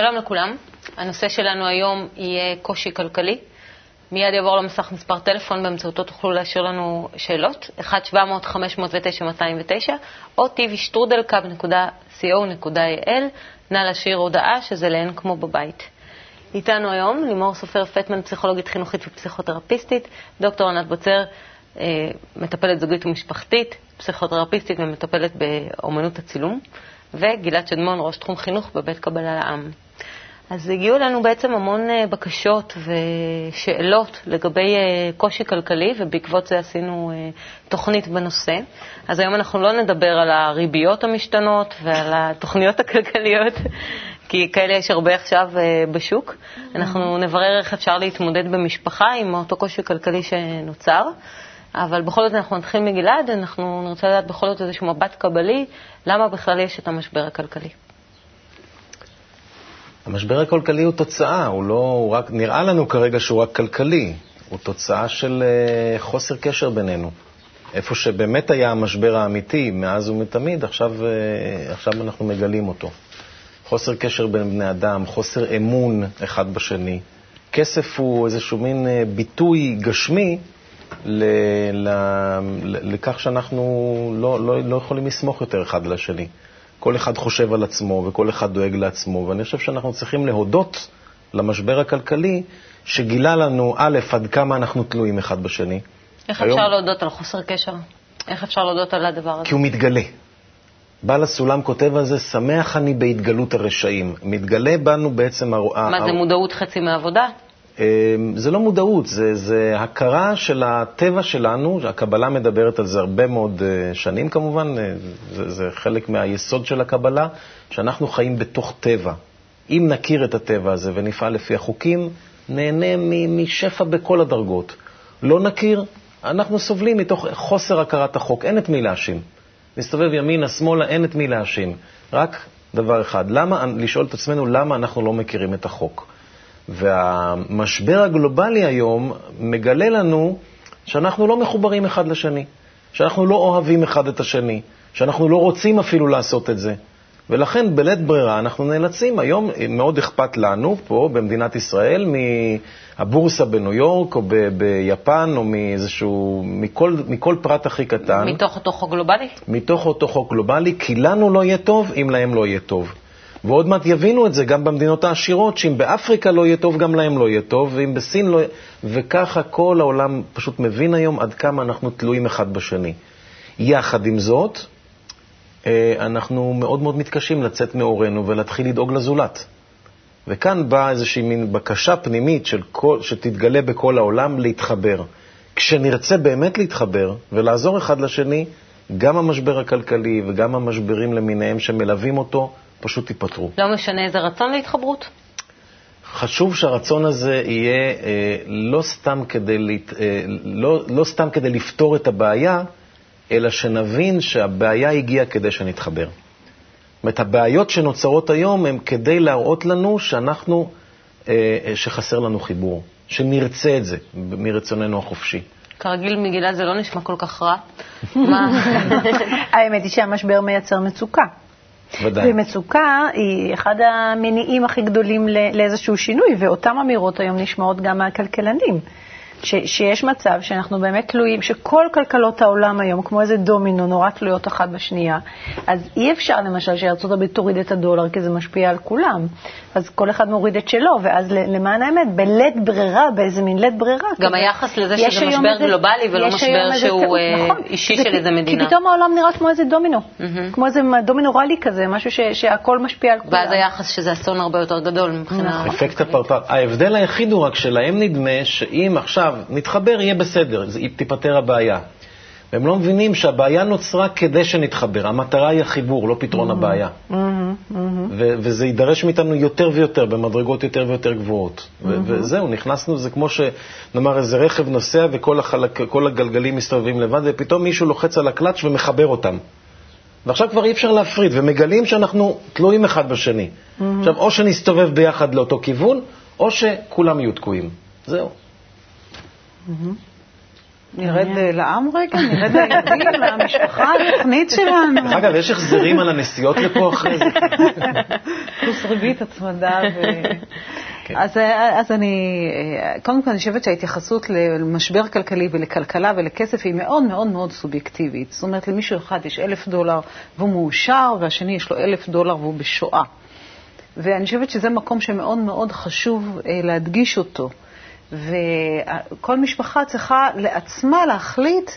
שלום לכולם. הנושא שלנו היום יהיה קושי כלכלי. מיד יעבור למסך מספר טלפון, באמצעותו תוכלו להשאיר לנו שאלות, 1-700-509-209, או tvשטרודלקאב.co.il, נא להשאיר הודעה שזה לאין כמו בבית. איתנו היום לימור סופר פטמן, פסיכולוגית חינוכית ופסיכותרפיסטית, דוקטור ענת בוצר, אה, מטפלת זוגית ומשפחתית, פסיכותרפיסטית ומטפלת באומנות הצילום, וגלעד שדמון, ראש תחום חינוך בבית קבלה לעם. אז הגיעו אלינו בעצם המון אה, בקשות ושאלות לגבי אה, קושי כלכלי, ובעקבות זה עשינו תוכנית בנושא. אז היום אנחנו לא נדבר על הריביות המשתנות ועל התוכניות הכלכליות, כי כאלה יש הרבה עכשיו בשוק. אנחנו נברר איך אפשר להתמודד במשפחה עם אותו קושי כלכלי שנוצר. אבל בכל זאת אנחנו נתחיל מגלעד, אנחנו נרצה לדעת בכל זאת איזשהו מבט קבלי, למה בכלל יש את המשבר הכלכלי. המשבר הכלכלי הוא תוצאה, הוא לא, הוא רק, נראה לנו כרגע שהוא רק כלכלי, הוא תוצאה של uh, חוסר קשר בינינו. איפה שבאמת היה המשבר האמיתי מאז ומתמיד, עכשיו, uh, עכשיו אנחנו מגלים אותו. חוסר קשר בין בני אדם, חוסר אמון אחד בשני. כסף הוא איזשהו מין uh, ביטוי גשמי לכך שאנחנו לא, לא, לא יכולים לסמוך יותר אחד על השני. כל אחד חושב על עצמו וכל אחד דואג לעצמו, ואני חושב שאנחנו צריכים להודות למשבר הכלכלי שגילה לנו, א', עד כמה אנחנו תלויים אחד בשני. איך היום... אפשר להודות על חוסר קשר? איך אפשר להודות על הדבר הזה? כי הוא מתגלה. בעל הסולם כותב על זה, שמח אני בהתגלות הרשעים. מתגלה בנו בעצם... מה, זה מודעות חצי מהעבודה? אמ, זה לא מודעות, זה, זה הכרה של הטבע שלנו, הקבלה מדברת על זה הרבה מאוד אה, שנים כמובן, אה, זה, זה חלק מהיסוד של הקבלה, שאנחנו חיים בתוך טבע. אם נכיר את הטבע הזה ונפעל לפי החוקים, נהנה משפע בכל הדרגות. לא נכיר, אנחנו סובלים מתוך חוסר הכרת החוק, אין את מי להאשים. נסתובב ימינה, שמאלה, אין את מי להאשים. רק דבר אחד, למה, לשאול את עצמנו למה אנחנו לא מכירים את החוק. והמשבר הגלובלי היום מגלה לנו שאנחנו לא מחוברים אחד לשני, שאנחנו לא אוהבים אחד את השני, שאנחנו לא רוצים אפילו לעשות את זה. ולכן בלית ברירה אנחנו נאלצים, היום מאוד אכפת לנו פה במדינת ישראל מהבורסה בניו יורק או ב- ביפן או מאיזשהו, מכל, מכל פרט הכי קטן. מתוך אותו חוק גלובלי? מתוך אותו חוק גלובלי, כי לנו לא יהיה טוב אם להם לא יהיה טוב. ועוד מעט יבינו את זה גם במדינות העשירות, שאם באפריקה לא יהיה טוב, גם להם לא יהיה טוב, ואם בסין לא. וככה כל העולם פשוט מבין היום עד כמה אנחנו תלויים אחד בשני. יחד עם זאת, אה, אנחנו מאוד מאוד מתקשים לצאת מאורנו ולהתחיל לדאוג לזולת. וכאן באה איזושהי מין בקשה פנימית של כל, שתתגלה בכל העולם להתחבר. כשנרצה באמת להתחבר ולעזור אחד לשני, גם המשבר הכלכלי וגם המשברים למיניהם שמלווים אותו פשוט ייפתרו. לא משנה איזה רצון להתחברות? חשוב שהרצון הזה יהיה אה, לא, סתם כדי, לת, אה, לא, לא סתם כדי לפתור את הבעיה, אלא שנבין שהבעיה הגיעה כדי שנתחבר. זאת אומרת, הבעיות שנוצרות היום הן כדי להראות לנו שאנחנו, אה, שחסר לנו חיבור, שנרצה את זה מרצוננו החופשי. כרגיל, מגילה זה לא נשמע כל כך רע. האמת היא שהמשבר מייצר מצוקה. ודאי. ומצוקה היא אחד המניעים הכי גדולים לאיזשהו שינוי, ואותן אמירות היום נשמעות גם מהכלכלנים. ש, שיש מצב שאנחנו באמת תלויים, שכל כלכלות העולם היום, כמו איזה דומינו, נורא תלויות אחת בשנייה. אז אי אפשר למשל שארצות הברית תוריד את הדולר, כי זה משפיע על כולם. אז כל אחד מוריד את שלו, ואז למען האמת, בלית ברירה, באיזה מין לית ברירה. גם היחס לזה שזה משבר איזה, גלובלי ולא משבר שהוא איזה, נכון, אישי של איזה מדינה. כי פתאום העולם נראה כמו איזה דומינו, mm-hmm. כמו איזה דומינו רלי כזה, משהו ש, שהכל משפיע על כולם. ואז היחס שזה אסון הרבה יותר גדול מבחינה... נכון. אפקט הפרפר. ההבדל היחיד הוא רק שלהם נדמה שאם עכשיו עכשיו נתחבר, יהיה בסדר, תיפתר הבעיה. והם לא מבינים שהבעיה נוצרה כדי שנתחבר, המטרה היא החיבור, לא פתרון mm-hmm. הבעיה. Mm-hmm. Mm-hmm. וזה יידרש מאיתנו יותר ויותר, במדרגות יותר ויותר גבוהות. Mm-hmm. וזהו, נכנסנו, זה כמו שנאמר איזה רכב נוסע וכל החלק, הגלגלים מסתובבים לבד, ופתאום מישהו לוחץ על הקלאץ' ומחבר אותם. ועכשיו כבר אי אפשר להפריד, ומגלים שאנחנו תלויים אחד בשני. Mm-hmm. עכשיו, או שנסתובב ביחד לאותו כיוון, או שכולם יהיו תקועים. זהו. נרד לעם רגע, נרד לילדים, למשפחה, לתוכנית שלנו. דרך אגב, יש החזרים על הנסיעות לפה אחרי זה. פלוס ריבית, הצמדה ו... כן. אז, אז אני, קודם כל אני חושבת שההתייחסות למשבר כלכלי ולכלכלה ולכסף היא מאוד מאוד מאוד סובייקטיבית. זאת אומרת, למישהו אחד יש אלף דולר והוא מאושר, והשני יש לו אלף דולר והוא בשואה. ואני חושבת שזה מקום שמאוד מאוד חשוב להדגיש אותו. וכל משפחה צריכה לעצמה להחליט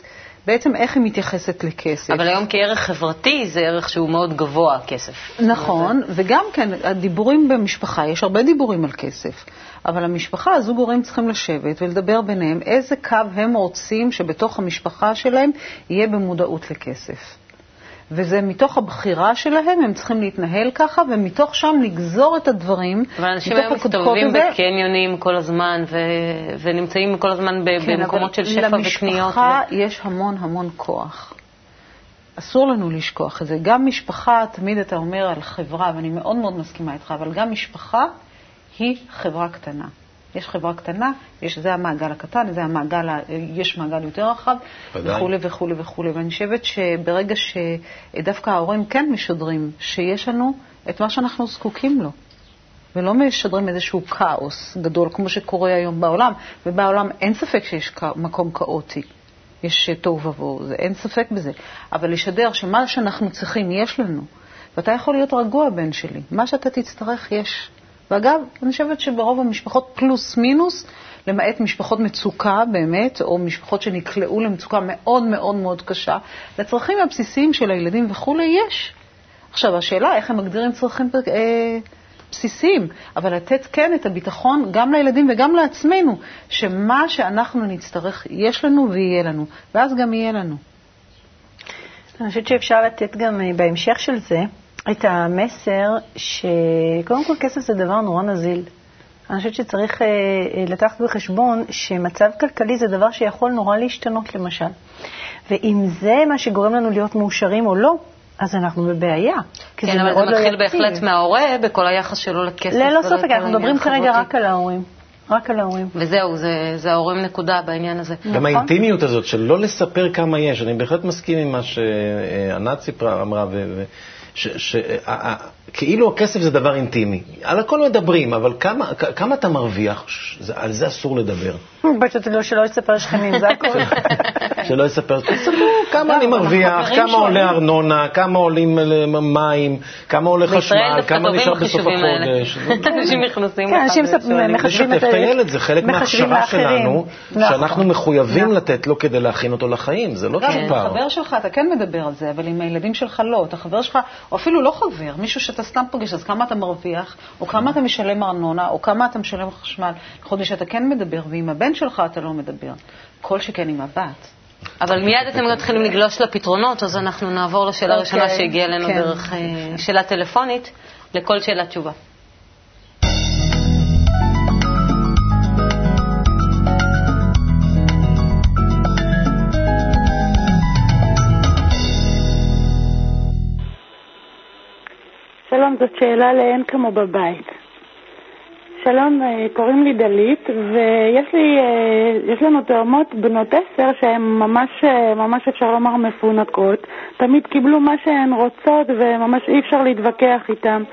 בעצם איך היא מתייחסת לכסף. אבל היום כערך חברתי זה ערך שהוא מאוד גבוה, כסף. נכון, וגם כן, הדיבורים במשפחה, יש הרבה דיבורים על כסף, אבל המשפחה, הזוג הורים צריכים לשבת ולדבר ביניהם איזה קו הם רוצים שבתוך המשפחה שלהם יהיה במודעות לכסף. וזה מתוך הבחירה שלהם, הם צריכים להתנהל ככה, ומתוך שם לגזור את הדברים. אבל אנשים היום מסתובבים בקניונים כל הזמן, ו... ונמצאים כל הזמן כן, במקומות של שפע וקניות. למשפחה ו... יש המון המון כוח. אסור לנו לשכוח את זה. גם משפחה, תמיד אתה אומר על חברה, ואני מאוד מאוד מסכימה איתך, אבל גם משפחה היא חברה קטנה. יש חברה קטנה, יש, זה המעגל הקטן, זה המעגל, יש מעגל יותר רחב, וכולי וכולי וכולי. ואני חושבת שברגע שדווקא ההורים כן משדרים שיש לנו את מה שאנחנו זקוקים לו, ולא משדרים איזשהו כאוס גדול, כמו שקורה היום בעולם, ובעולם אין ספק שיש מקום כאוטי. יש תוהו ובוהו, אין ספק בזה. אבל לשדר שמה שאנחנו צריכים, יש לנו. ואתה יכול להיות רגוע, בן שלי. מה שאתה תצטרך, יש. ואגב, אני חושבת שברוב המשפחות פלוס מינוס, למעט משפחות מצוקה באמת, או משפחות שנקלעו למצוקה מאוד מאוד מאוד קשה, לצרכים הבסיסיים של הילדים וכולי יש. עכשיו, השאלה איך הם מגדירים צרכים אה, בסיסיים, אבל לתת כן את הביטחון גם לילדים וגם לעצמנו, שמה שאנחנו נצטרך, יש לנו ויהיה לנו, ואז גם יהיה לנו. אני חושבת שאפשר לתת גם אה, בהמשך של זה, את המסר שקודם כל כסף זה דבר נורא נזיל. אני חושבת שצריך אה, אה, לקחת בחשבון שמצב כלכלי זה דבר שיכול נורא להשתנות, למשל. ואם זה מה שגורם לנו להיות מאושרים או לא, אז אנחנו בבעיה. כן, אבל זה מתחיל לא בהחלט מההורה בכל היחס שלו לכסף. ללא ספק, אנחנו מדברים כרגע רק על ההורים. רק על ההורים. וזהו, זה, זה ההורים נקודה בעניין הזה. גם נכון? האינטימיות הזאת של לא לספר כמה יש, אני בהחלט מסכים עם מה שענת סיפרה, אמרה, ו... שכאילו הכסף זה דבר אינטימי. על הכל מדברים, אבל כמה, כמה אתה מרוויח? על זה אסור לדבר. פשוט לא שלא יספר שכנים, זה הכול. שלא יספר, תספרו כמה אני מרוויח, כמה עולה ארנונה, כמה עולים מים, כמה עולה חשמל, כמה נשאר בסוף החודש. אנשים נכנסים כן, אנשים מחשבים את הילד, זה חלק מההכשרה שלנו, נכון. שאנחנו מחויבים נכון. לתת לו כדי להכין אותו לחיים, זה לא צ'ופר. חבר שלך, אתה כן מדבר על זה, אבל עם הילדים שלך לא. אתה חבר שלך, או אפילו לא חבר, מישהו שאתה סתם פוגש, אז כמה אתה מרוויח, או כמה אתה משלם ארנונה, או כמה אתה משלם חשמל. חודש אתה כן מדבר, ועם הבן שלך אתה לא מדבר. כל שכן עם הבת. אבל מיד אתם מתחילים לגלוש לפתרונות, אז אנחנו נעבור לשאלה הראשונה אוקיי, שהגיעה אלינו כן. דרך אה, שאלה טלפונית, לכל שאלה תשובה. שלום, זאת שאלה לאין כמו בבית. שלום, אה, קוראים לי דלית, ויש לי, אה, יש לנו תאומות בנות עשר שהן ממש, אה, ממש אפשר לומר מפונקות. תמיד קיבלו מה שהן רוצות וממש אי אפשר להתווכח איתן.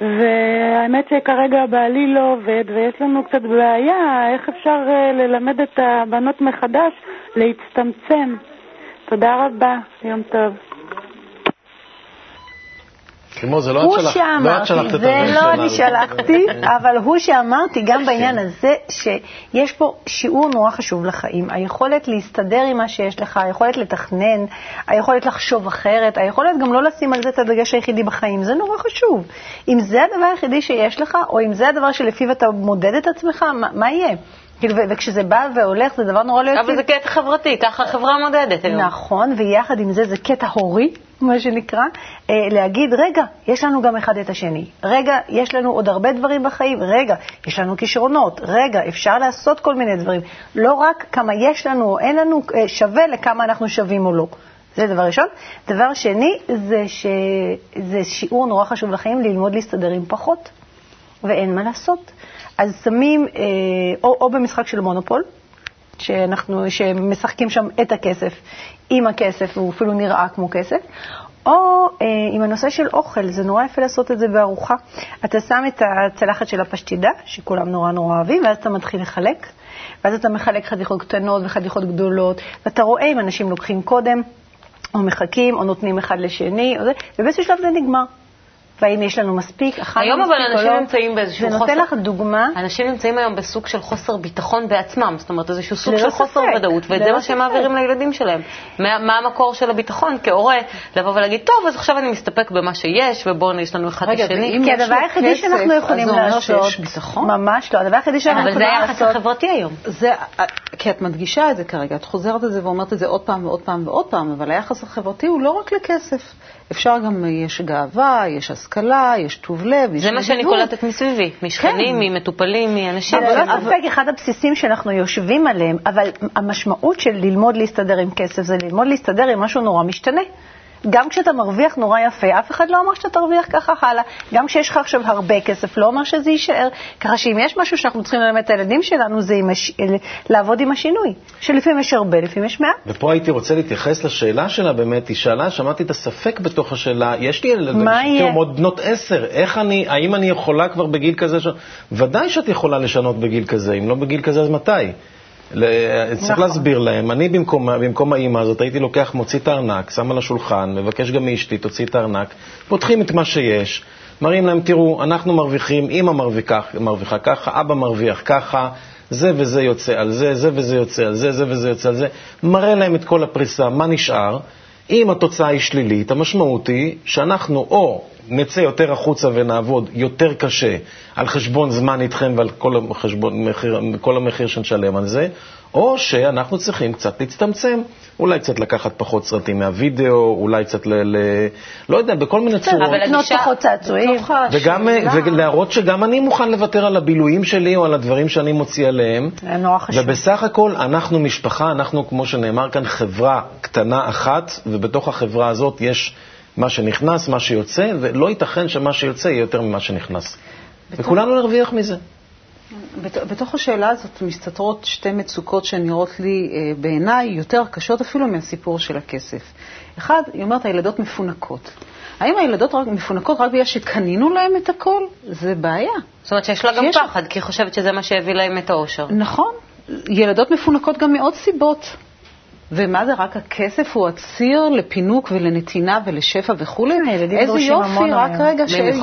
והאמת שכרגע בעלי לא עובד, ויש לנו קצת בעיה איך אפשר ללמד את הבנות מחדש להצטמצם. תודה רבה, יום טוב. כמו זה לא את שלחת, לא את שלחת את זה לא אני שלחתי, אבל הוא שאמרתי גם בעניין הזה, שיש פה שיעור נורא חשוב לחיים. היכולת להסתדר עם מה שיש לך, היכולת לתכנן, היכולת לחשוב אחרת, היכולת גם לא לשים על זה את הדגש היחידי בחיים, זה נורא חשוב. אם זה הדבר היחידי שיש לך, או אם זה הדבר שלפיו אתה מודד את עצמך, מה, מה יהיה? כאילו, וכשזה בא והולך זה דבר נורא לא יציב. אבל זה קטע חברתי, ככה החברה מודדת היום. נכון, ויחד עם זה זה קטע הורי, מה שנקרא, אה, להגיד, רגע, יש לנו גם אחד את השני. רגע, יש לנו עוד הרבה דברים בחיים. רגע, יש לנו כישרונות. רגע, אפשר לעשות כל מיני דברים. לא רק כמה יש לנו או אין לנו, אה, שווה לכמה אנחנו שווים או לא. זה דבר ראשון. דבר שני, זה שזה שיעור נורא חשוב לחיים ללמוד להסתדר עם פחות, ואין מה לעשות. אז שמים, אה, או, או במשחק של מונופול, שאנחנו, שמשחקים שם את הכסף עם הכסף, והוא אפילו נראה כמו כסף, או אה, עם הנושא של אוכל, זה נורא יפה לעשות את זה בארוחה. אתה שם את הצלחת של הפשטידה, שכולם נורא נורא אוהבים, ואז אתה מתחיל לחלק, ואז אתה מחלק חתיכות קטנות וחתיכות גדולות, ואתה רואה אם אנשים לוקחים קודם, או מחכים, או נותנים אחד לשני, ובאיזשהו שלב זה נגמר. והאם יש לנו מספיק, אכלנו מספיק או לא. היום אבל אנשים נמצאים באיזשהו חוסר... זה נותן לך דוגמה. אנשים נמצאים היום בסוג של חוסר ביטחון בעצמם, זאת אומרת איזשהו סוג של חוסר ודאות, וזה מה שהם מעבירים לילדים שלהם. מה המקור של הביטחון כהורה, לבוא ולהגיד, טוב, אז עכשיו אני מסתפק במה שיש, ובואו יש לנו אחד לשני. כי הדבר היחידי שאנחנו יכולים לעשות, ממש לא, הדבר היחידי שאנחנו יכולים לעשות... אבל זה היחס החברתי היום. כי את מדגישה את זה כרגע, את חוזרת על זה ואומרת את זה עוד פעם ועוד פעם ועוד פעם, אבל היחס החברתי הוא לא רק לכסף. אפשר גם, יש גאווה, יש השכלה, יש טוב לב, יש זה מה שאני קולטת מסביבי, משכנים, כן. ממטופלים, מאנשים. אבל לא ספק, אחד הבסיסים שאנחנו יושבים עליהם, אבל המשמעות של ללמוד להסתדר עם כסף זה ללמוד להסתדר עם משהו נורא משתנה. גם כשאתה מרוויח נורא יפה, אף אחד לא אמר שאתה תרוויח ככה הלאה. גם כשיש לך עכשיו הרבה כסף, לא אומר שזה יישאר. ככה שאם יש משהו שאנחנו צריכים ללמד את הילדים שלנו, זה עם הש... לעבוד עם השינוי. שלפעמים יש הרבה, לפעמים יש מעט. ופה הייתי רוצה להתייחס לשאלה שלה באמת. היא שאלה, שמעתי את הספק בתוך השאלה, יש לי ילדים עוד בנות עשר, איך אני, האם אני יכולה כבר בגיל כזה? ש... ודאי שאת יכולה לשנות בגיל כזה, אם לא בגיל כזה אז מתי? צריך נכון. להסביר להם, אני במקום, במקום האימא הזאת הייתי לוקח, מוציא את הארנק, שם על השולחן, מבקש גם מאשתי, תוציא את הארנק, פותחים את מה שיש, מראים להם, תראו, אנחנו מרוויחים, אימא מרוויחה, מרוויחה ככה, אבא מרוויח ככה, זה וזה יוצא על זה, זה וזה יוצא על זה, זה וזה יוצא על זה, מראה להם את כל הפריסה, מה נשאר. אם התוצאה היא שלילית, המשמעות היא שאנחנו או נצא יותר החוצה ונעבוד יותר קשה על חשבון זמן איתכם ועל כל, החשבון, מחיר, כל המחיר שנשלם על זה, או שאנחנו צריכים קצת להצטמצם, אולי קצת לקחת פחות סרטים מהווידאו, אולי קצת ל... ל לא יודע, בכל מיני צורות. אבל לקנות פחות צעצועים. וגם, ולהראות שגם אני מוכן לוותר על הבילויים שלי או על הדברים שאני מוציא עליהם. זה נורא חשוב. ובסך הכל, אנחנו משפחה, אנחנו, כמו שנאמר כאן, חברה קטנה אחת, ובתוך החברה הזאת יש... מה שנכנס, מה שיוצא, ולא ייתכן שמה שיוצא יהיה יותר ממה שנכנס. וכולנו נרוויח מזה. בתוך השאלה הזאת מסתתרות שתי מצוקות שנראות לי אה, בעיניי יותר קשות אפילו מהסיפור של הכסף. אחד, היא אומרת, הילדות מפונקות. האם הילדות רק מפונקות רק בגלל שקנינו להן את הכל? זה בעיה. זאת אומרת שיש לה גם פחד, כי היא חושבת שזה מה שהביא להן את האושר. נכון. ילדות מפונקות גם מעוד סיבות. ומה זה, רק הכסף הוא הציר לפינוק ולנתינה ולשפע וכולי? איזה יופי, רק רגע, שיש,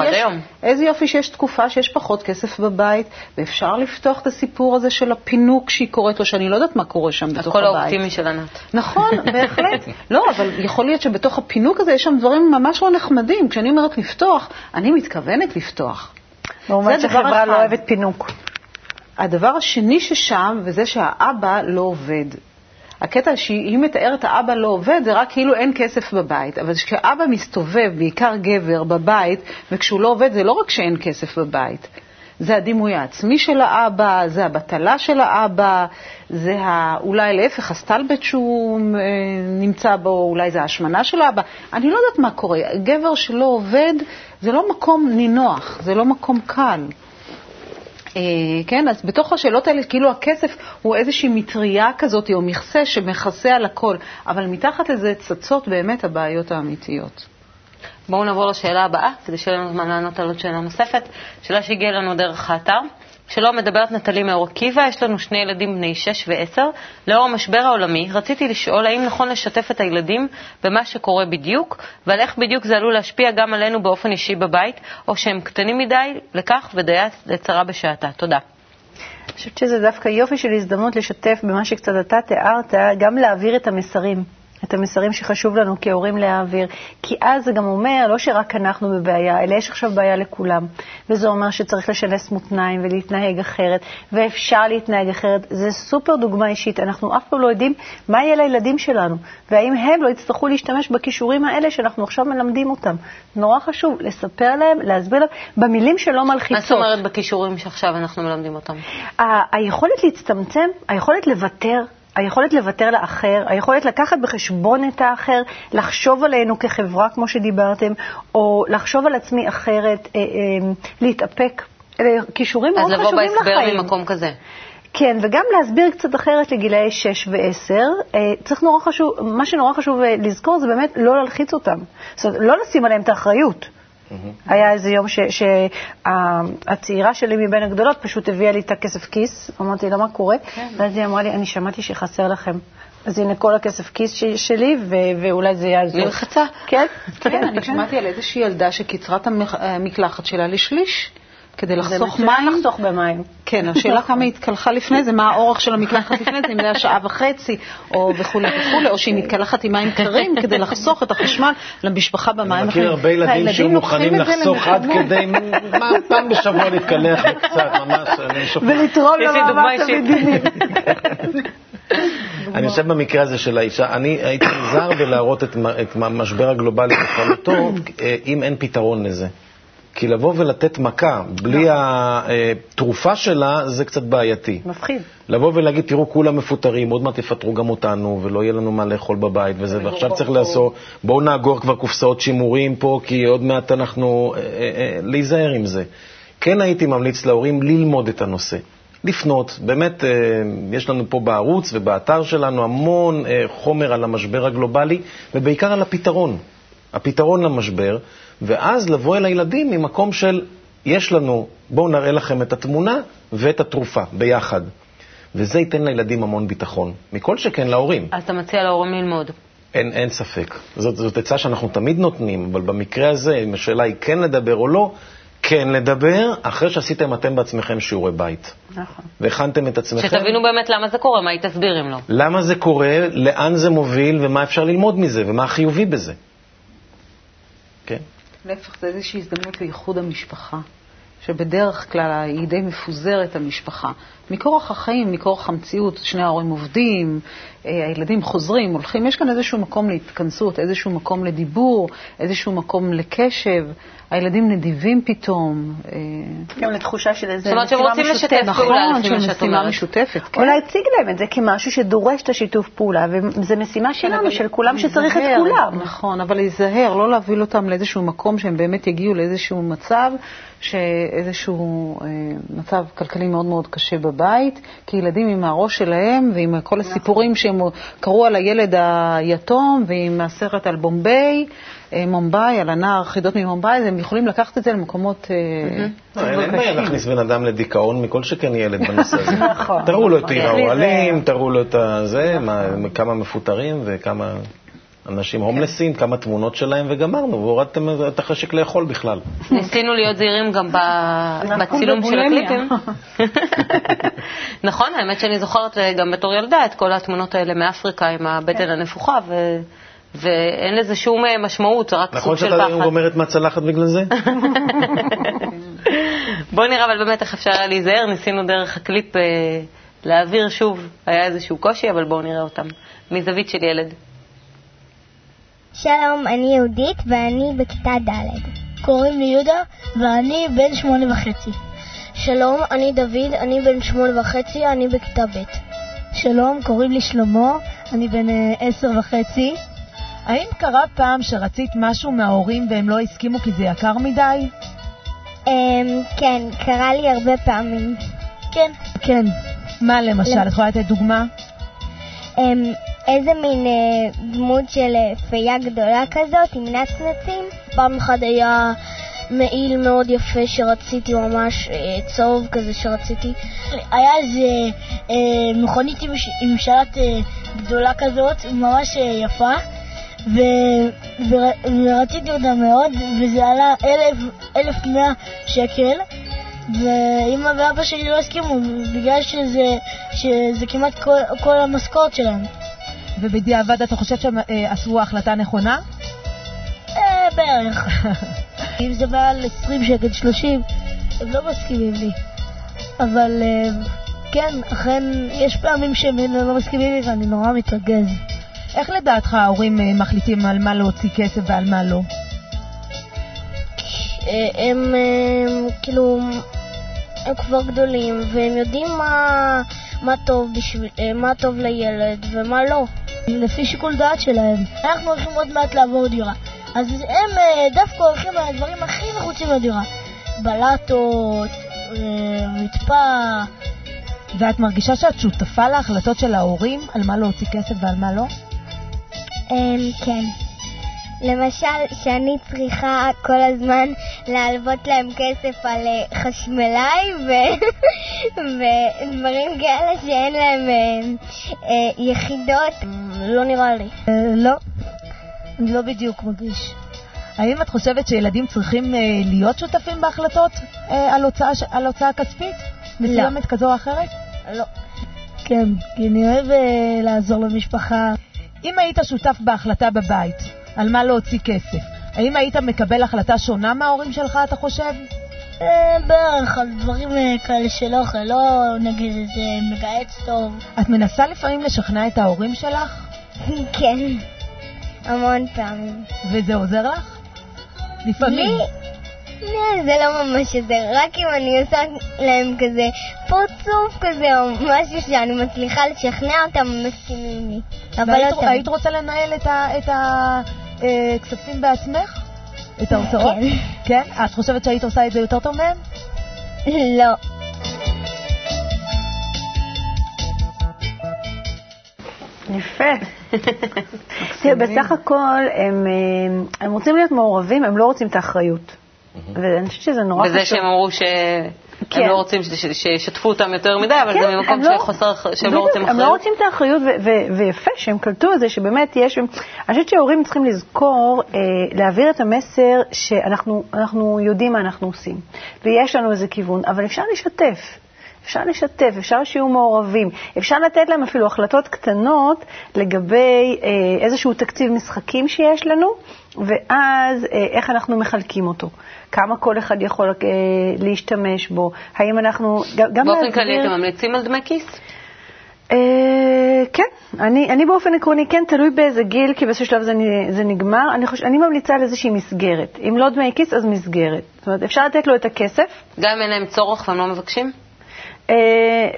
איזה יופי שיש תקופה שיש פחות כסף בבית, ואפשר לפתוח את הסיפור הזה של הפינוק שהיא קוראת לו, שאני לא יודעת מה קורה שם בתוך הבית. הקול האופטימי של ענת. נכון, בהחלט. לא, אבל יכול להיות שבתוך הפינוק הזה יש שם דברים ממש לא נחמדים. כשאני אומרת לפתוח, אני מתכוונת לפתוח. לעומת שחברה לא אוהבת פינוק. הדבר השני ששם, וזה שהאבא לא עובד. הקטע שהיא מתארת האבא לא עובד, זה רק כאילו אין כסף בבית. אבל כשאבא מסתובב, בעיקר גבר, בבית, וכשהוא לא עובד, זה לא רק שאין כסף בבית. זה הדימוי העצמי של האבא, זה הבטלה של האבא, זה ה... אולי להפך הסטלבט שהוא אה, נמצא בו, אולי זה ההשמנה של האבא. אני לא יודעת מה קורה. גבר שלא עובד זה לא מקום נינוח, זה לא מקום קל. אה, כן, אז בתוך השאלות האלה, כאילו הכסף הוא איזושהי מטריה כזאת או מכסה שמכסה על הכל, אבל מתחת לזה צצות באמת הבעיות האמיתיות. בואו נעבור לשאלה הבאה, כדי שיהיה לנו זמן לענות על עוד שאלה נוספת. שאלה שהגיעה לנו דרך האתר. שלום, מדברת נטלי מאור עקיבא, יש לנו שני ילדים בני 6 ו-10. לאור המשבר העולמי, רציתי לשאול האם נכון לשתף את הילדים במה שקורה בדיוק, ועל איך בדיוק זה עלול להשפיע גם עלינו באופן אישי בבית, או שהם קטנים מדי לכך ודייה לצרה בשעתה. תודה. אני חושבת שזה דווקא יופי של הזדמנות לשתף במה שקצת אתה תיארת, גם להעביר את המסרים. את המסרים שחשוב לנו כהורים להעביר. כי אז זה גם אומר, לא שרק אנחנו בבעיה, אלא יש עכשיו בעיה לכולם. וזה אומר שצריך לשנס מותניים ולהתנהג אחרת, ואפשר להתנהג אחרת. זה סופר דוגמה אישית. אנחנו אף פעם לא יודעים מה יהיה לילדים שלנו, והאם הם לא יצטרכו להשתמש בכישורים האלה שאנחנו עכשיו מלמדים אותם. נורא חשוב לספר להם, להסביר להם, במילים שלא מלחיצות. מה זאת אומרת בכישורים שעכשיו אנחנו מלמדים אותם? היכולת להצטמצם, היכולת לוותר, היכולת לוותר לאחר, היכולת לקחת בחשבון את האחר, לחשוב עלינו כחברה, כמו שדיברתם, או לחשוב על עצמי אחרת, אה, אה, להתאפק. אלה כישורים מאוד חשובים לחיים. אז לבוא בהסבר ממקום כזה. כן, וגם להסביר קצת אחרת לגילאי 6 ו-10. צריך נורא חשוב, מה שנורא חשוב לזכור זה באמת לא להלחיץ אותם. זאת אומרת, לא לשים עליהם את האחריות. היה איזה יום שהצעירה שלי מבין הגדולות פשוט הביאה לי את הכסף כיס, אמרתי לה, מה קורה? כן. ואז היא אמרה לי, אני שמעתי שחסר לכם. אז הנה כל הכסף כיס שלי, ואולי זה יעזור. נלחצה. כן. כן, אני שמעתי על איזושהי ילדה שקיצרה את המקלחת שלה לשליש. כדי לחסוך מים. זה לחסוך במים. כן, השאלה כמה היא התקלחה לפני זה, מה האורך של המקלחת לפני זה, אם זה היה שעה וחצי, או וכולי וכולי, או שהיא מתקלחת עם מים קרים כדי לחסוך את החשמל למשפחה במים. אני מכיר הרבה ילדים שמוכנים לחסוך עד כדי פעם בשבוע להתקלח קצת, ממש, אני שופט. ולתרום למאמץ המדיני. אני חושב במקרה הזה של האישה, אני הייתי נזהר בלהראות את המשבר הגלובלי בכללותו, אה, אם אין פתרון לזה. כי לבוא ולתת מכה בלי נכון. התרופה שלה, זה קצת בעייתי. מפחיד. לבוא ולהגיד, תראו, כולם מפוטרים, עוד מעט יפטרו גם אותנו, ולא יהיה לנו מה לאכול בבית וזה, ועכשיו צריך לעשות, בואו נאגור כבר קופסאות שימורים פה, כי עוד מעט אנחנו... אה, אה, אה, להיזהר עם זה. כן הייתי ממליץ להורים ללמוד את הנושא. לפנות, באמת, יש לנו פה בערוץ ובאתר שלנו המון חומר על המשבר הגלובלי, ובעיקר על הפתרון. הפתרון למשבר, ואז לבוא אל הילדים ממקום של, יש לנו, בואו נראה לכם את התמונה ואת התרופה ביחד. וזה ייתן לילדים המון ביטחון, מכל שכן להורים. אז אתה מציע להורים ללמוד. אין, אין ספק. זאת, זאת עצה שאנחנו תמיד נותנים, אבל במקרה הזה, אם השאלה היא כן לדבר או לא, כן לדבר, אחרי שעשיתם אתם בעצמכם שיעורי בית. נכון. והכנתם את עצמכם. שתבינו באמת למה זה קורה, מה היא תסביר אם לא. למה זה קורה, לאן זה מוביל, ומה אפשר ללמוד מזה, ומה החיובי בזה. כן. להפך, זה איזושהי הזדמנות לאיחוד המשפחה, שבדרך כלל היא די מפוזרת, המשפחה. מכורח החיים, מכורח המציאות, שני ההורים עובדים, אה, הילדים חוזרים, הולכים, יש כאן איזשהו מקום להתכנסות, איזשהו מקום לדיבור, איזשהו מקום לקשב. הילדים נדיבים פתאום. אה, גם לתחושה של איזה משימה משותפת. זאת אומרת שהם רוצים לשתף פעולה, לפי מה שאת אומרת. משותפת, כן. או להציג להם את זה כמשהו שדורש את השיתוף פעולה, וזו משימה שלנו, של כולם, שצריך את כולם. נכון, אבל להיזהר, לא להביא אותם לאיזשהו מקום שהם באמת יגיעו לאיזשהו מצב, שאיזשהו אה, מצב כלכלי מאוד מאוד קשה בבית, כי ילדים עם הראש שלהם ועם כל נכון. הסיפורים שהם קראו על הילד היתום ועם הסרט על בומביי, אה, מומבאי, על הנער חידות ממומבאי, הם יכולים לקחת את זה למקומות אה, לא, אין בעיה להכניס בן אדם לדיכאון מכל שכן ילד בנושא הזה. נכון. תראו לו את עיר האוהלים, תראו לו את זה, כמה מפוטרים וכמה... אנשים הומלסים, כמה תמונות שלהם וגמרנו, והורדתם את החשק לאכול בכלל. ניסינו להיות זהירים גם בצילום של הקליפים. נכון, האמת שאני זוכרת אה, גם בתור ילדה את כל התמונות האלה מאפריקה עם הבטן כן. הנפוחה, ואין לזה שום אה, משמעות, זה רק סוג של פחד. נכון שאתה גומרת מהצלחת בגלל זה? בוא נראה אבל באמת איך אפשר היה להיזהר, ניסינו דרך הקליפ אה, להעביר שוב, היה איזשהו קושי, אבל בואו נראה אותם. מזווית של ילד. שלום, אני יהודית ואני בכיתה ד'. קוראים לי יהודה ואני בן שמונה וחצי. שלום, אני דוד, אני בן שמונה וחצי, אני בכיתה ב'. שלום, קוראים לי שלמה, אני בן אה, עשר וחצי. האם קרה פעם שרצית משהו מההורים והם לא הסכימו כי זה יקר מדי? אמ, כן, קרה לי הרבה פעמים. כן. כן. מה למשל? את יכולה לתת דוגמה? איזה מין אה, דמות של אה, פייה גדולה כזאת עם נצנצים. פעם אחת היה מעיל מאוד יפה שרציתי ממש, אה, צהוב כזה שרציתי. היה איזה אה, מכונית עם, עם שלט אה, גדולה כזאת, ממש אה, יפה. ו, ו, ורציתי אותה מאוד, וזה עלה אלף, אלף מאה שקל. ואמא ואבא שלי לא הסכימו, בגלל שזה, שזה כמעט כל, כל המשכורת שלהם. ובדיעבד אתה חושב שהם אה, עשו החלטה נכונה? אה, בערך. אם זה מעל 20 שקל, 30, הם לא מסכימים לי. אבל אה, כן, אכן, יש פעמים שהם לא מסכימים לי ואני נורא מתרגז. איך לדעתך ההורים מחליטים על מה להוציא כסף ועל מה לא? הם, הם כאילו, הם כבר גדולים והם יודעים מה, מה, טוב בשביל, מה טוב לילד ומה לא. לפי שיקול דעת שלהם. אנחנו הולכים עוד מעט לעבור דירה. אז הם דווקא הולכים על הדברים הכי נחוצים בדירה. בלטות, רצפה, ואת מרגישה שאת שותפה להחלטות של ההורים על מה להוציא כסף ועל מה לא? אמ, כן. למשל, שאני צריכה כל הזמן להלוות להם כסף על אה, חשמלאי ו... ודברים כאלה שאין להם אה, אה, יחידות. לא נראה לי. לא, אני לא בדיוק מרגיש. האם את חושבת שילדים צריכים להיות שותפים בהחלטות על הוצאה, על הוצאה כספית? מסוימת לא. כזו או אחרת? לא. כן, כי אני אוהב לעזור למשפחה. אם היית שותף בהחלטה בבית, על מה להוציא כסף. האם היית מקבל החלטה שונה מההורים שלך, אתה חושב? אה, בערך, על דברים אה, כאלה של אוכל, לא נגיד איזה מגהץ טוב. את מנסה לפעמים לשכנע את ההורים שלך? כן, המון פעמים. וזה עוזר לך? לפעמים. לא, זה לא ממש עוזר, רק אם אני עושה להם כזה פרצוף כזה או משהו שאני מצליחה לשכנע אותם, הם מסכימים לי. אבל לא תמיד. היית רוצה לנהל את הכספים אה, בעצמך? את ההוצאות? כן. כן? את חושבת שהיית עושה את זה יותר טוב מהם? לא. יפה. תראה, בסך הכל הם, אה, הם רוצים להיות מעורבים, הם לא רוצים את האחריות. ואני חושבת שזה נורא חשוב. וזה שהם אמרו שהם כן. לא רוצים שישתפו אותם יותר מדי, אבל כן, זה ממקום לא, חוסר, שהם לא רוצים אחריות. הם לא רוצים את האחריות, ויפה שהם קלטו את זה, שבאמת יש... אני חושבת שההורים צריכים לזכור, אה, להעביר את המסר שאנחנו יודעים מה אנחנו עושים, ויש לנו איזה כיוון, אבל אפשר לשתף. אפשר לשתף, אפשר שיהיו מעורבים, אפשר לתת להם אפילו החלטות קטנות לגבי אה, איזשהו תקציב משחקים שיש לנו, ואז אה, איך אנחנו מחלקים אותו. כמה כל אחד יכול אה, להשתמש בו, האם אנחנו... גם באופן כללי אתם ממליצים על דמי כיס? אה, כן, אני, אני באופן עקרוני כן, תלוי באיזה גיל, כי באיזשהו שלב זה, זה נגמר. אני, חוש, אני ממליצה על איזושהי מסגרת. אם לא דמי כיס, אז מסגרת. זאת אומרת, אפשר לתת לו את הכסף. גם אם אין להם צורך והם לא מבקשים? אה,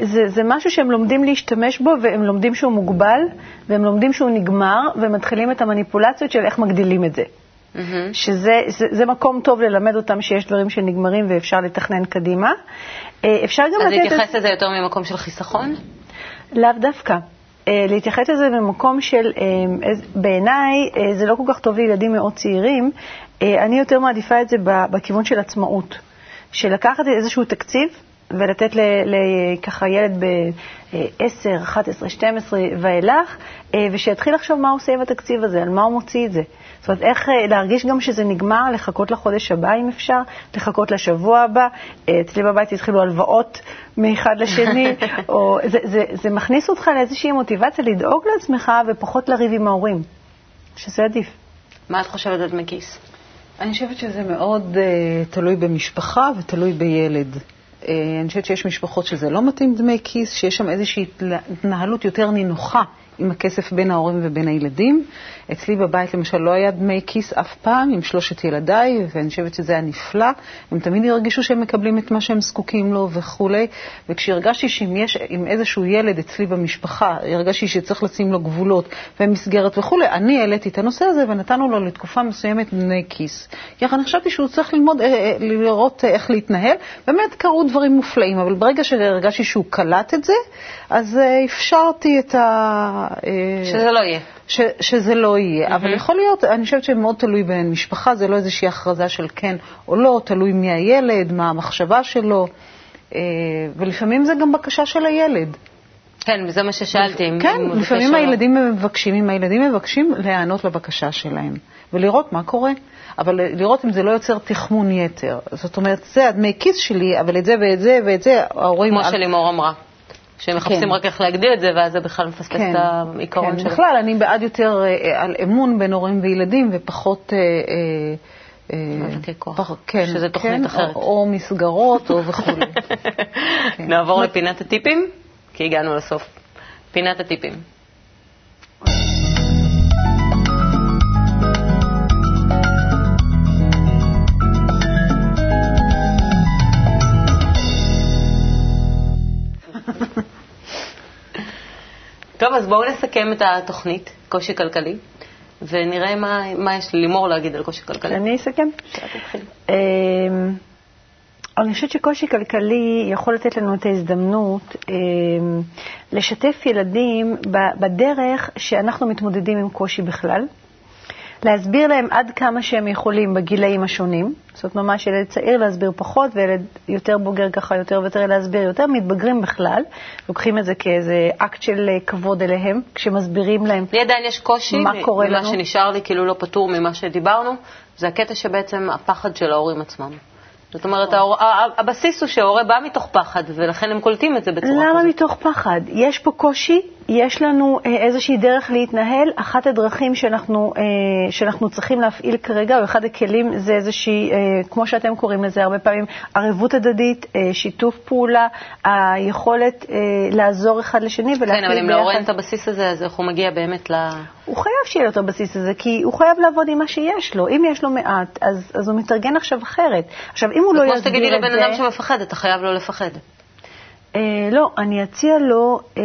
זה, זה משהו שהם לומדים להשתמש בו, והם לומדים שהוא מוגבל, והם לומדים שהוא נגמר, והם מתחילים את המניפולציות של איך מגדילים את זה. Mm-hmm. שזה זה, זה מקום טוב ללמד אותם שיש דברים שנגמרים ואפשר לתכנן קדימה. אה, אפשר גם לתת... אז להתייחס לזה יותר ממקום של חיסכון? לאו דווקא. אה, להתייחס לזה במקום של, בעיניי, זה לא כל כך טוב לילדים מאוד צעירים, אני יותר מעדיפה את זה בכיוון של עצמאות. של לקחת איזשהו תקציב ולתת ככה ילד ב-10, 11, 12 ואילך, אה, ושיתחיל לחשוב מה הוא עושה עם התקציב הזה, על מה הוא מוציא את זה. זאת אומרת, איך אה, להרגיש גם שזה נגמר, לחכות לחודש הבא אם אפשר, לחכות לשבוע הבא. אה, אצלי בבית התחילו הלוואות מאחד לשני, או זה, זה, זה מכניס אותך לאיזושהי מוטיבציה לדאוג לעצמך ופחות לריב עם ההורים, שזה עדיף. מה את חושבת על דמי כיס? אני חושבת שזה מאוד uh, תלוי במשפחה ותלוי בילד. אה, אני חושבת שיש משפחות שזה לא מתאים דמי כיס, שיש שם איזושהי התנהלות יותר נינוחה עם הכסף בין ההורים ובין הילדים. אצלי בבית למשל לא היה דמי כיס אף פעם עם שלושת ילדיי, ואני חושבת שזה היה נפלא. הם תמיד הרגישו שהם מקבלים את מה שהם זקוקים לו וכולי. וכשהרגשתי שאם יש עם איזשהו ילד אצלי במשפחה, הרגשתי שצריך לשים לו גבולות ומסגרת וכולי, אני העליתי את הנושא הזה ונתנו לו לתקופה מסוימת דמי כיס. כי אני חשבתי שהוא צריך ללמוד, אה, אה, לראות איך להתנהל. באמת קרו דברים מופלאים, אבל ברגע שהרגשתי שהוא קלט את זה, אז אה, אפשרתי את ה... שזה לא יהיה. ש, שזה לא יהיה. Mm-hmm. אבל יכול להיות, אני חושבת שמאוד תלוי בין משפחה, זה לא איזושהי הכרזה של כן או לא, תלוי מי הילד, מה המחשבה שלו, אה, ולפעמים זה גם בקשה של הילד. כן, וזה מה ששאלתי. כן, לפעמים הילדים מבקשים, אם הילדים מבקשים, להיענות לבקשה שלהם, ולראות מה קורה. אבל לראות אם זה לא יוצר תחמון יתר. זאת אומרת, זה הדמי כיס שלי, אבל את זה ואת זה ואת זה, ההורים... כמו שלימור אמרה. שהם מחפשים כן. רק איך להגדיל את זה, ואז זה בכלל מפספס כן, את העיקרון כן. שלו. בכלל, אני בעד יותר אה, על אמון בין הורים וילדים, ופחות... אה, אה, מאבקי כוח, פח, כן, שזה תוכנית כן, אחרת. או, או מסגרות או וכו'. כן. נעבור לפינת הטיפים, כי הגענו לסוף. פינת הטיפים. טוב, אז בואו נסכם את התוכנית, קושי כלכלי, ונראה מה, מה יש ללימור להגיד על קושי כלכלי. אני אסכם? אמ, אני חושבת שקושי כלכלי יכול לתת לנו את ההזדמנות אה, לשתף ילדים בדרך שאנחנו מתמודדים עם קושי בכלל. להסביר להם עד כמה שהם יכולים בגילאים השונים. זאת אומרת, ממש ילד צעיר להסביר פחות, וילד יותר בוגר ככה יותר ויותר להסביר יותר, מתבגרים בכלל. לוקחים את זה כאיזה אקט של אה, כבוד אליהם, כשמסבירים להם לי עדיין יש קושי, מה קורה לנו. ממה שנשאר לי כאילו לא פטור ממה שדיברנו, זה הקטע שבעצם הפחד של ההורים עצמם. זאת אומרת, הבסיס הוא שההורה בא מתוך פחד, ולכן הם קולטים את זה בצורה כזאת. למה מתוך פחד? יש פה קושי, יש לנו אה, איזושהי דרך להתנהל. אחת הדרכים שאנחנו, אה, שאנחנו צריכים להפעיל כרגע, או אחד הכלים, זה איזושהי, אה, כמו שאתם קוראים לזה הרבה פעמים, ערבות הדדית, שיתוף פעולה, היכולת לעזור אחד לשני ולהפעיל ביחד. כן, אבל אם להורה אין את הבסיס הזה, אז איך הוא מגיע באמת ל... הוא חייב שיהיה לו את הבסיס הזה, כי הוא חייב לעבוד עם מה שיש לו. אם יש לו מעט, אז, אז הוא מתארגן עכשיו אחרת. עכשיו, אם הוא לא יסביר את זה... כמו שתגידי לבן אדם שמפחד, אתה חייב לא לפחד. אה, לא, אני אציע, לו, אה,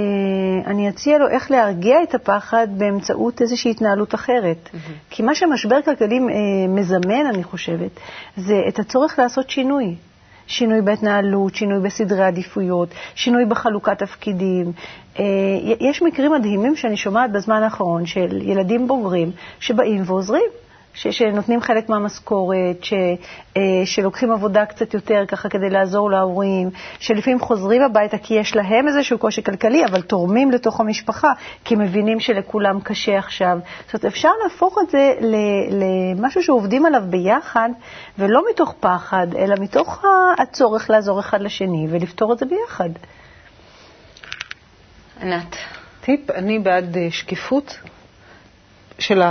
אני אציע לו איך להרגיע את הפחד באמצעות איזושהי התנהלות אחרת. Mm-hmm. כי מה שמשבר כלכלי אה, מזמן, אני חושבת, זה את הצורך לעשות שינוי. שינוי בהתנהלות, שינוי בסדרי עדיפויות, שינוי בחלוקת תפקידים. אה, יש מקרים מדהימים שאני שומעת בזמן האחרון של ילדים בוגרים שבאים ועוזרים. ש, שנותנים חלק מהמשכורת, ש, אה, שלוקחים עבודה קצת יותר ככה כדי לעזור להורים, שלפעמים חוזרים הביתה כי יש להם איזשהו קושי כלכלי, אבל תורמים לתוך המשפחה, כי מבינים שלכולם קשה עכשיו. זאת אומרת, אפשר להפוך את זה למשהו שעובדים עליו ביחד, ולא מתוך פחד, אלא מתוך הצורך לעזור אחד לשני ולפתור את זה ביחד. ענת. טיפ, אני בעד אה, שקיפות של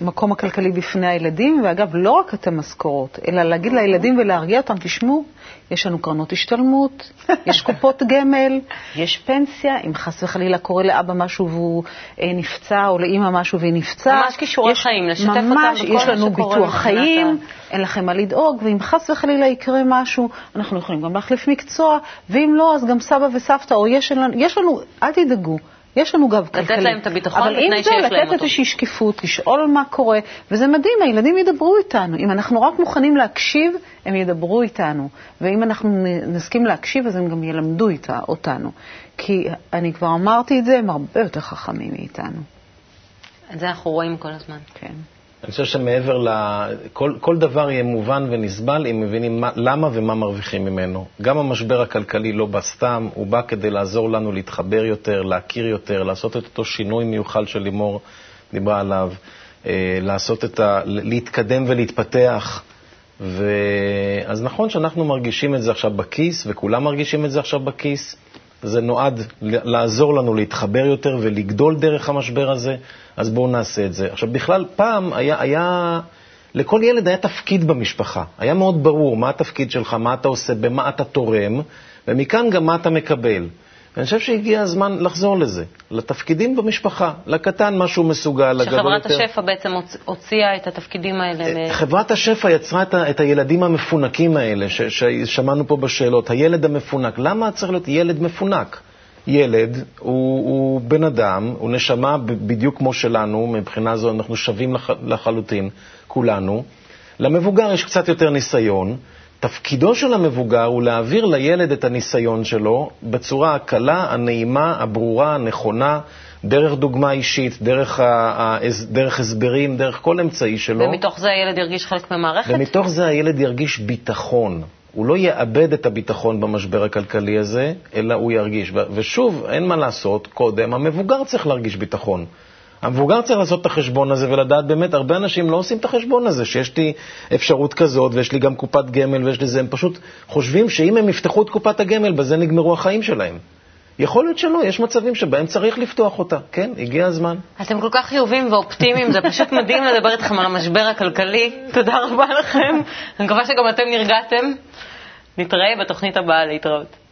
המקום הכלכלי בפני הילדים, ואגב, לא רק את המשכורות, אלא להגיד לילדים ולהרגיע אותם, תשמעו, יש לנו קרנות השתלמות, יש קופות גמל, יש פנסיה, אם חס וחלילה קורה לאבא משהו והוא אה, נפצע, או לאימא משהו והיא נפצעה. ממש כישורי חיים, לשתף אותם בכל מה שקורה. ממש, יש לנו ביטוח חיים, אין לכם מה לדאוג, ואם חס וחלילה יקרה משהו, אנחנו יכולים גם להחליף מקצוע, ואם לא, אז גם סבא וסבתא, או יש לנו, יש לנו אל תדאגו. יש לנו גב כלכלי. לתת להם את הביטחון בתנאי שיש להם אותו. אבל אם זה, לתת איזושהי שקיפות, לשאול מה קורה, וזה מדהים, הילדים ידברו איתנו. אם אנחנו רק מוכנים להקשיב, הם ידברו איתנו. ואם אנחנו נסכים להקשיב, אז הם גם ילמדו איתה, אותנו. כי אני כבר אמרתי את זה, הם הרבה יותר חכמים מאיתנו. את זה אנחנו רואים כל הזמן. כן. אני חושב שמעבר ל... כל, כל דבר יהיה מובן ונסבל אם מבינים מה, למה ומה מרוויחים ממנו. גם המשבר הכלכלי לא בא סתם, הוא בא כדי לעזור לנו להתחבר יותר, להכיר יותר, לעשות את אותו שינוי מיוחל שלימור דיברה עליו, אה, לעשות את ה... להתקדם ולהתפתח. ו... אז נכון שאנחנו מרגישים את זה עכשיו בכיס, וכולם מרגישים את זה עכשיו בכיס. זה נועד לעזור לנו להתחבר יותר ולגדול דרך המשבר הזה, אז בואו נעשה את זה. עכשיו, בכלל, פעם היה, היה, לכל ילד היה תפקיד במשפחה. היה מאוד ברור מה התפקיד שלך, מה אתה עושה, במה אתה תורם, ומכאן גם מה אתה מקבל. ואני חושב שהגיע הזמן לחזור לזה, לתפקידים במשפחה, לקטן מה שהוא מסוגל, לגדול יותר. שחברת השפע בעצם הוציאה את התפקידים האלה. חברת השפע יצרה את, ה, את הילדים המפונקים האלה, ש, ששמענו פה בשאלות, הילד המפונק. למה צריך להיות ילד מפונק? ילד הוא, הוא בן אדם, הוא נשמה בדיוק כמו שלנו, מבחינה זו אנחנו שווים לח, לחלוטין, כולנו. למבוגר יש קצת יותר ניסיון. תפקידו של המבוגר הוא להעביר לילד את הניסיון שלו בצורה הקלה, הנעימה, הברורה, הנכונה, דרך דוגמה אישית, דרך, ה, דרך הסברים, דרך כל אמצעי שלו. ומתוך זה הילד ירגיש חלק מהמערכת? ומתוך זה הילד ירגיש ביטחון. הוא לא יאבד את הביטחון במשבר הכלכלי הזה, אלא הוא ירגיש. ושוב, אין מה לעשות, קודם המבוגר צריך להרגיש ביטחון. המבוגר צריך לעשות את החשבון הזה ולדעת באמת, הרבה אנשים לא עושים את החשבון הזה, שיש לי אפשרות כזאת ויש לי גם קופת גמל ויש לי זה, הם פשוט חושבים שאם הם יפתחו את קופת הגמל, בזה נגמרו החיים שלהם. יכול להיות שלא, יש מצבים שבהם צריך לפתוח אותה. כן, הגיע הזמן. אתם כל כך חיובים ואופטימיים, זה פשוט מדהים לדבר איתכם על המשבר הכלכלי. תודה רבה לכם. אני מקווה שגם אתם נרגעתם. נתראה בתוכנית הבאה להתראות.